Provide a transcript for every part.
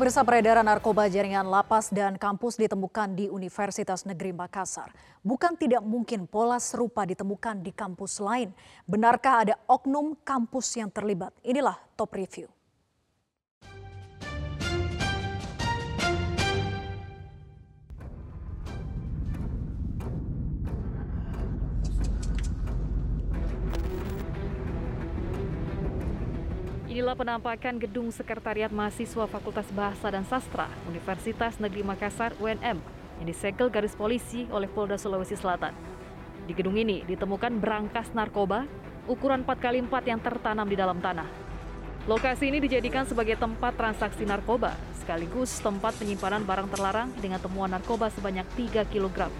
Pemirsa peredaran narkoba jaringan lapas dan kampus ditemukan di Universitas Negeri Makassar. Bukan tidak mungkin pola serupa ditemukan di kampus lain. Benarkah ada oknum kampus yang terlibat? Inilah top review. Inilah penampakan gedung Sekretariat Mahasiswa Fakultas Bahasa dan Sastra Universitas Negeri Makassar UNM yang disegel garis polisi oleh Polda Sulawesi Selatan. Di gedung ini ditemukan berangkas narkoba ukuran 4x4 yang tertanam di dalam tanah. Lokasi ini dijadikan sebagai tempat transaksi narkoba, sekaligus tempat penyimpanan barang terlarang dengan temuan narkoba sebanyak 3 kg.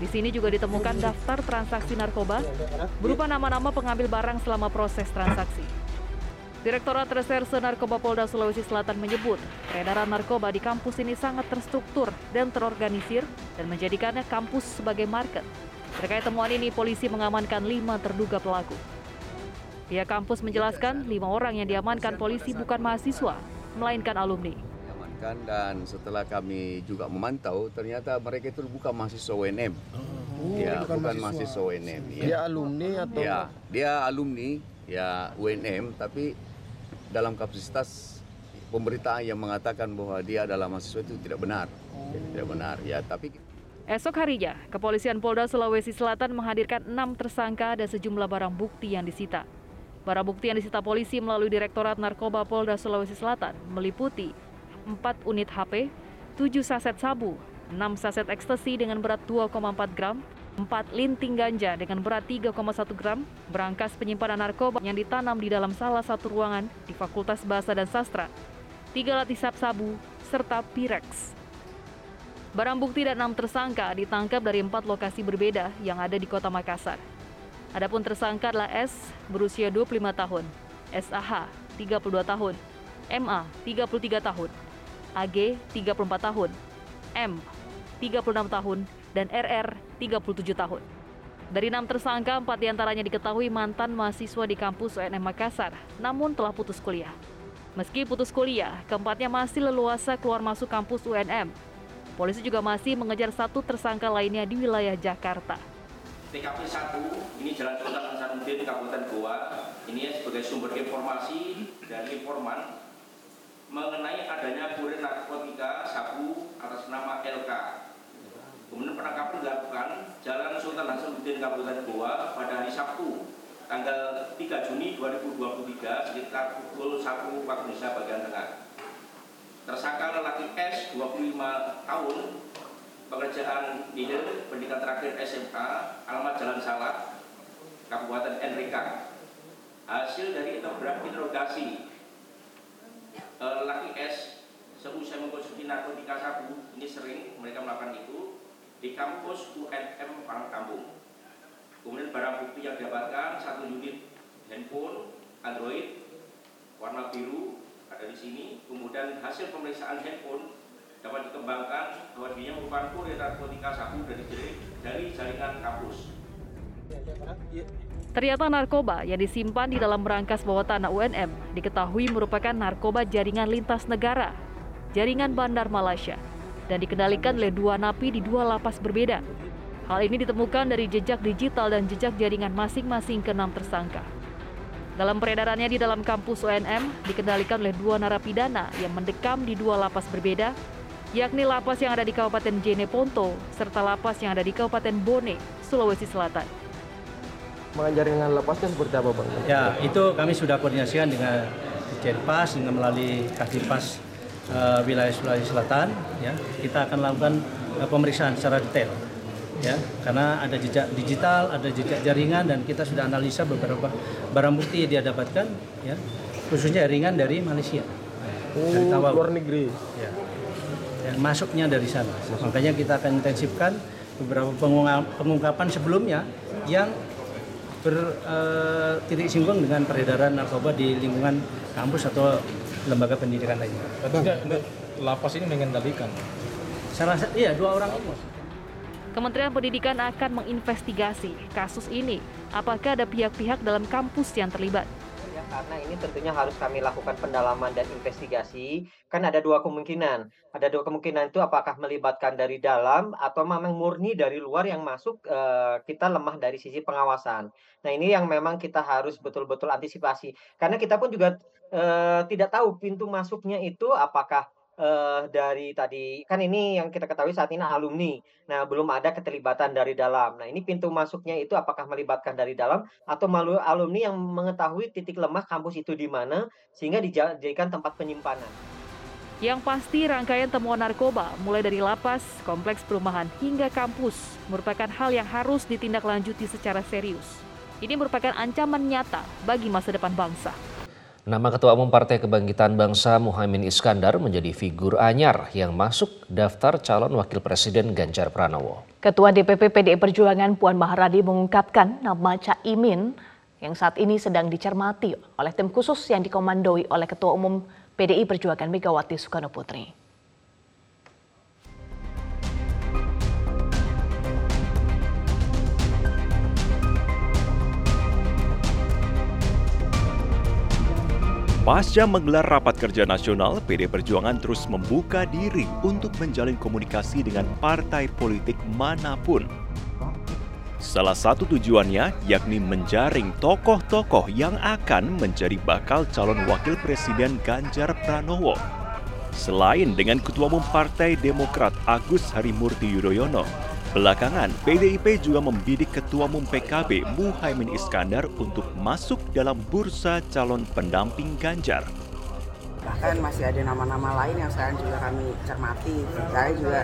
Di sini juga ditemukan daftar transaksi narkoba berupa nama-nama pengambil barang selama proses transaksi. Direktorat Reserse Narkoba Polda Sulawesi Selatan menyebut, peredaran narkoba di kampus ini sangat terstruktur dan terorganisir dan menjadikannya kampus sebagai market. Terkait temuan ini, polisi mengamankan lima terduga pelaku. Pihak kampus menjelaskan lima orang yang diamankan polisi bukan mahasiswa, melainkan alumni. Diamankan dan setelah kami juga memantau, ternyata mereka itu bukan mahasiswa UNM. Oh, ya, bukan bukan mahasiswa. mahasiswa UNM. Ya. Dia alumni atau ya, dia alumni ya UNM, tapi dalam kapasitas pemberitaan yang mengatakan bahwa dia adalah mahasiswa itu tidak benar. Ya, tidak benar. Ya, tapi Esok harinya, Kepolisian Polda Sulawesi Selatan menghadirkan enam tersangka dan sejumlah barang bukti yang disita. Barang bukti yang disita polisi melalui Direktorat Narkoba Polda Sulawesi Selatan meliputi 4 unit HP, 7 saset sabu, 6 saset ekstasi dengan berat 2,4 gram, 4 linting ganja dengan berat 3,1 gram, berangkas penyimpanan narkoba yang ditanam di dalam salah satu ruangan di Fakultas Bahasa dan Sastra, 3 lat hisap sabu, serta Pirex. Barang bukti dan enam tersangka ditangkap dari empat lokasi berbeda yang ada di kota Makassar. Adapun tersangka adalah S berusia 25 tahun, SAH 32 tahun, MA 33 tahun, AG 34 tahun, M 36 tahun, dan RR 37 tahun. Dari enam tersangka, empat di antaranya diketahui mantan mahasiswa di kampus UNM Makassar, namun telah putus kuliah. Meski putus kuliah, keempatnya masih leluasa keluar masuk kampus UNM. Polisi juga masih mengejar satu tersangka lainnya di wilayah Jakarta. TKP 1, ini Jalan Sultan Hasanuddin, Kabupaten Goa. Ini sebagai sumber informasi dari informan mengenai adanya kurir narkotika sabu atas nama LK Kemudian penangkapan dilakukan Jalan Sultan Hasanuddin Kabupaten Goa pada hari Sabtu tanggal 3 Juni 2023 sekitar pukul 1 waktu Indonesia bagian tengah. Tersangka lelaki S 25 tahun pekerjaan leader pendidikan terakhir SMK alamat Jalan Salak Kabupaten Enrika hasil dari interogasi eh, lelaki S seusai mengkonsumsi narkotika sabu ini sering mereka melakukan itu di kampus UNM Parangkampung. Kemudian barang bukti yang didapatkan satu unit handphone Android warna biru ada di sini. Kemudian hasil pemeriksaan handphone dapat dikembangkan bahwa dia merupakan kurir narkotika sabu dari dari jaringan kampus. Ternyata narkoba yang disimpan di dalam berangkas bawah tanah UNM diketahui merupakan narkoba jaringan lintas negara, jaringan Bandar Malaysia dan dikendalikan oleh dua napi di dua lapas berbeda. Hal ini ditemukan dari jejak digital dan jejak jaringan masing-masing keenam tersangka. Dalam peredarannya di dalam kampus UNM dikendalikan oleh dua narapidana yang mendekam di dua lapas berbeda, yakni lapas yang ada di Kabupaten Jene Ponto serta lapas yang ada di Kabupaten Bone, Sulawesi Selatan. jaringan lapasnya seperti apa bang? Ya, itu kami sudah koordinasikan dengan Jenpas dengan melalui Kadipas uh, wilayah Sulawesi Selatan ya kita akan lakukan uh, pemeriksaan secara detail ya. Karena ada jejak digital ada jejak jaringan dan kita sudah analisa beberapa barang bukti yang dia dapatkan ya. Khususnya jaringan dari Malaysia. Oh, dari Tawau. luar negeri. Ya. Dan masuknya dari sana. Makanya kita akan intensifkan beberapa pengungkapan sebelumnya yang bertitik uh, singgung dengan peredaran narkoba di lingkungan kampus atau lembaga pendidikan lainnya. Tidak, lapas ini mengendalikan. Salah satu, iya dua orang ini. Kementerian Pendidikan akan menginvestigasi kasus ini. Apakah ada pihak-pihak dalam kampus yang terlibat? Karena ini tentunya harus kami lakukan pendalaman dan investigasi. Kan ada dua kemungkinan. Ada dua kemungkinan itu apakah melibatkan dari dalam atau memang murni dari luar yang masuk eh, kita lemah dari sisi pengawasan. Nah, ini yang memang kita harus betul-betul antisipasi. Karena kita pun juga eh, tidak tahu pintu masuknya itu apakah eh, dari tadi kan ini yang kita ketahui saat ini alumni. Nah, belum ada keterlibatan dari dalam. Nah, ini pintu masuknya itu apakah melibatkan dari dalam atau malu alumni yang mengetahui titik lemah kampus itu di mana sehingga dijadikan tempat penyimpanan. Yang pasti rangkaian temuan narkoba mulai dari lapas, kompleks perumahan hingga kampus merupakan hal yang harus ditindaklanjuti secara serius. Ini merupakan ancaman nyata bagi masa depan bangsa. Nama Ketua Umum Partai Kebangkitan Bangsa Muhaimin Iskandar menjadi figur anyar yang masuk daftar calon wakil presiden Ganjar Pranowo. Ketua DPP PDI Perjuangan Puan Maharani mengungkapkan nama Cak Imin yang saat ini sedang dicermati oleh tim khusus yang dikomandoi oleh Ketua Umum PDI Perjuangan Megawati Soekarno Putri. Pasca menggelar rapat kerja nasional, PD Perjuangan terus membuka diri untuk menjalin komunikasi dengan partai politik mana pun. Salah satu tujuannya yakni menjaring tokoh-tokoh yang akan menjadi bakal calon wakil presiden Ganjar Pranowo. Selain dengan Ketua Umum Partai Demokrat Agus Harimurti Yudhoyono, Belakangan, PDIP juga membidik Ketua Umum PKB Muhaimin Iskandar untuk masuk dalam bursa calon pendamping Ganjar. Bahkan masih ada nama-nama lain yang sekarang juga kami cermati. Saya juga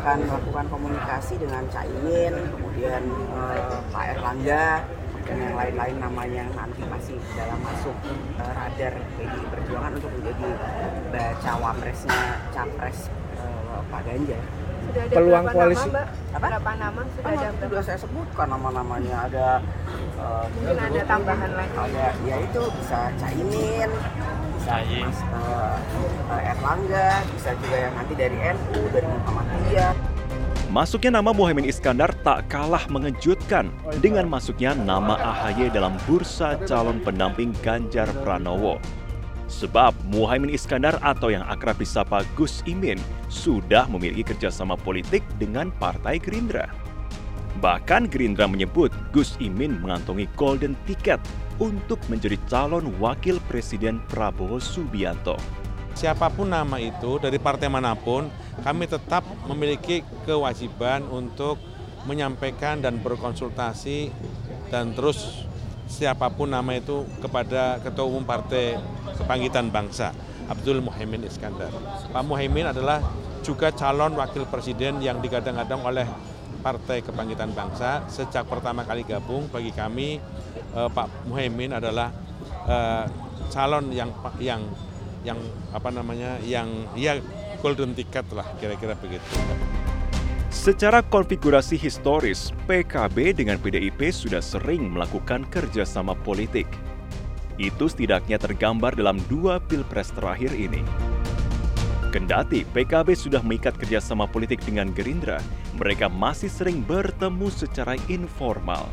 akan melakukan komunikasi dengan Caimin, kemudian eh, Pak Erlangga, dan yang lain-lain namanya nanti masih dalam masuk eh, radar PDI Perjuangan untuk menjadi baca wapresnya capres eh, Pak Ganjar sudah ada peluang koalisi? Nama, apa? berapa nama sudah oh, ada sudah saya sebutkan nama-namanya. Ada uh, mungkin ada tambahan lagi. ada ya itu bisa Caimin bisa Mas uh, Erlangga bisa juga yang nanti dari NU dari Muhammadiyah Masuknya nama Muhammad Iskandar tak kalah mengejutkan dengan masuknya nama AHY dalam bursa calon pendamping Ganjar Pranowo. Sebab Muhaimin Iskandar atau yang akrab disapa Gus Imin sudah memiliki kerjasama politik dengan Partai Gerindra. Bahkan Gerindra menyebut Gus Imin mengantongi golden ticket untuk menjadi calon wakil presiden Prabowo Subianto. Siapa pun nama itu dari partai mana pun, kami tetap memiliki kewajiban untuk menyampaikan dan berkonsultasi dan terus siapa pun nama itu kepada Ketua Umum Partai Kebangkitan Bangsa, Abdul Muhaimin Iskandar. Pak Muhaimin adalah juga calon wakil presiden yang digadang-gadang oleh Partai Kebangkitan Bangsa. Sejak pertama kali gabung bagi kami eh, Pak Muhaimin adalah eh, calon yang yang yang apa namanya yang ya golden ticket lah kira-kira begitu. Secara konfigurasi historis, PKB dengan PDIP sudah sering melakukan kerjasama politik. Itu setidaknya tergambar dalam dua pilpres terakhir ini. Kendati PKB sudah mengikat kerjasama politik dengan Gerindra, mereka masih sering bertemu secara informal.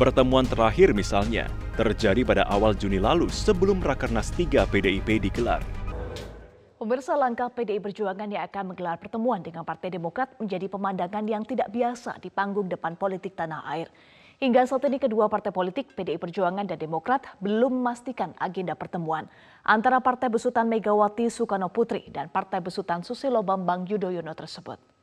Pertemuan terakhir misalnya terjadi pada awal Juni lalu sebelum Rakernas 3 PDIP digelar. Pemirsa langkah PDI Perjuangan yang akan menggelar pertemuan dengan Partai Demokrat menjadi pemandangan yang tidak biasa di panggung depan politik tanah air. Hingga saat ini kedua partai politik PDI Perjuangan dan Demokrat belum memastikan agenda pertemuan antara Partai Besutan Megawati Soekarno Putri dan Partai Besutan Susilo Bambang Yudhoyono tersebut.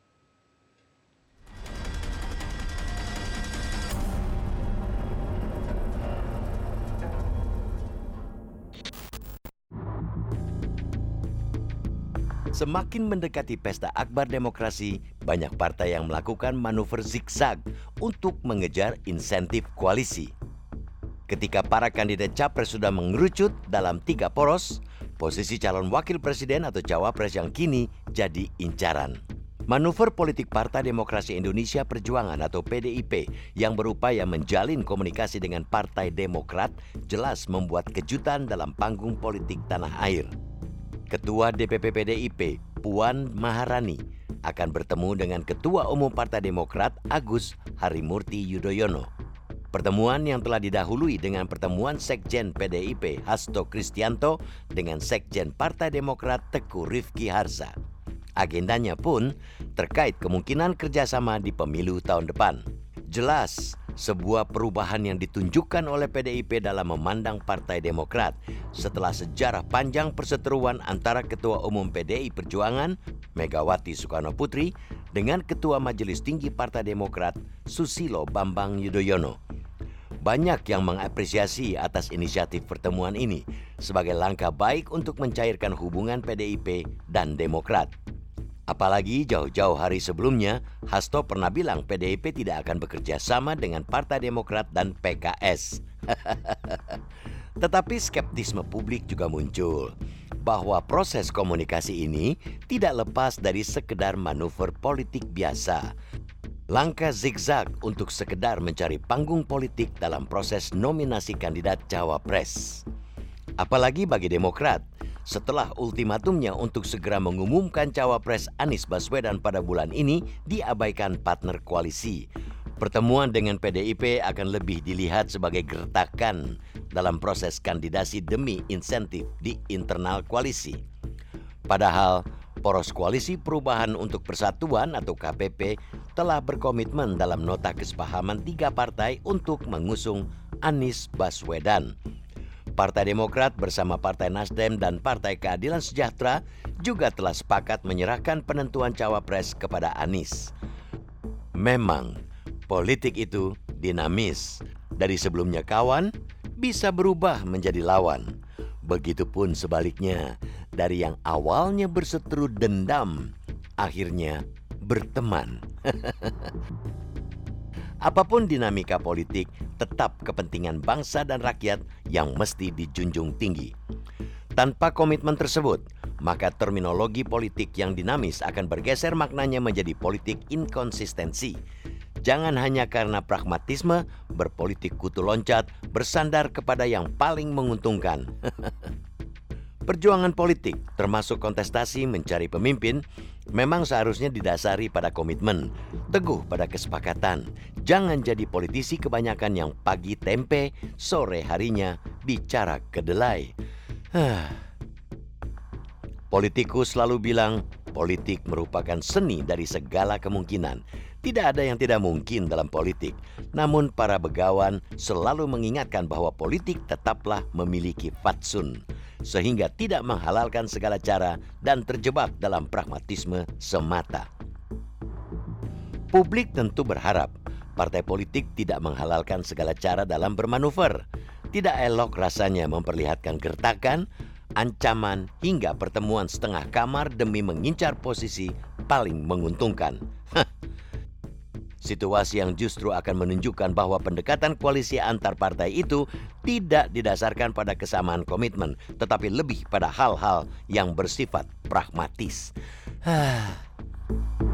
Semakin mendekati pesta akbar demokrasi, banyak partai yang melakukan manuver zigzag untuk mengejar insentif koalisi. Ketika para kandidat capres sudah mengerucut dalam tiga poros, posisi calon wakil presiden atau cawapres yang kini jadi incaran. Manuver politik Partai Demokrasi Indonesia Perjuangan atau PDIP yang berupaya menjalin komunikasi dengan Partai Demokrat jelas membuat kejutan dalam panggung politik tanah air. Ketua DPP PDIP, Puan Maharani, akan bertemu dengan Ketua Umum Partai Demokrat Agus Harimurti Yudhoyono. Pertemuan yang telah didahului dengan pertemuan Sekjen PDIP Hasto Kristianto dengan Sekjen Partai Demokrat Teguh Rifki Harza. Agendanya pun terkait kemungkinan kerjasama di pemilu tahun depan. Jelas, sebuah perubahan yang ditunjukkan oleh PDIP dalam memandang Partai Demokrat setelah sejarah panjang perseteruan antara Ketua Umum PDI Perjuangan Megawati Soekarno Putri dengan Ketua Majelis Tinggi Partai Demokrat Susilo Bambang Yudhoyono. Banyak yang mengapresiasi atas inisiatif pertemuan ini sebagai langkah baik untuk mencairkan hubungan PDIP dan Demokrat. Apalagi jauh-jauh hari sebelumnya, Hasto pernah bilang PDIP tidak akan bekerja sama dengan Partai Demokrat dan PKS. Tetapi skeptisme publik juga muncul bahwa proses komunikasi ini tidak lepas dari sekedar manuver politik biasa. Langkah zigzag untuk sekedar mencari panggung politik dalam proses nominasi kandidat cawapres. Apalagi bagi Demokrat, setelah ultimatumnya untuk segera mengumumkan cawapres Anies Baswedan pada bulan ini diabaikan partner koalisi. Pertemuan dengan PDIP akan lebih dilihat sebagai gertakan dalam proses kandidasi demi insentif di internal koalisi. Padahal poros koalisi perubahan untuk persatuan atau KPP telah berkomitmen dalam nota kesepahaman tiga partai untuk mengusung Anies Baswedan Partai Demokrat bersama Partai Nasdem dan Partai Keadilan Sejahtera juga telah sepakat menyerahkan penentuan cawapres kepada Anies. Memang, politik itu dinamis. Dari sebelumnya kawan, bisa berubah menjadi lawan. Begitupun sebaliknya, dari yang awalnya berseteru dendam, akhirnya berteman. Apa pun dinamika politik, tetap kepentingan bangsa dan rakyat yang mesti dijunjung tinggi. Tanpa komitmen tersebut, maka terminologi politik yang dinamis akan bergeser maknanya menjadi politik inkonsistensi. Jangan hanya karena pragmatisme, berpolitik kutu loncat, bersandar kepada yang paling menguntungkan. Perjuangan politik, termasuk kontestasi mencari pemimpin, memang seharusnya didasari pada komitmen, teguh pada kesepakatan. Jangan jadi politisi kebanyakan yang pagi tempe, sore harinya bicara kedelai. Politikus selalu bilang, politik merupakan seni dari segala kemungkinan. Tidak ada yang tidak mungkin dalam politik. Namun para begawan selalu mengingatkan bahwa politik tetaplah memiliki fatsun sehingga tidak menghalalkan segala cara dan terjebak dalam pragmatisme semata. Publik tentu berharap partai politik tidak menghalalkan segala cara dalam bermanuver. Tidak elok rasanya memperlihatkan gertakan, ancaman, hingga pertemuan setengah kamar demi mengincar posisi paling menguntungkan. Situasi yang justru akan menunjukkan bahwa pendekatan koalisi antar partai itu tidak didasarkan pada kesamaan komitmen, tetapi lebih pada hal-hal yang bersifat pragmatis.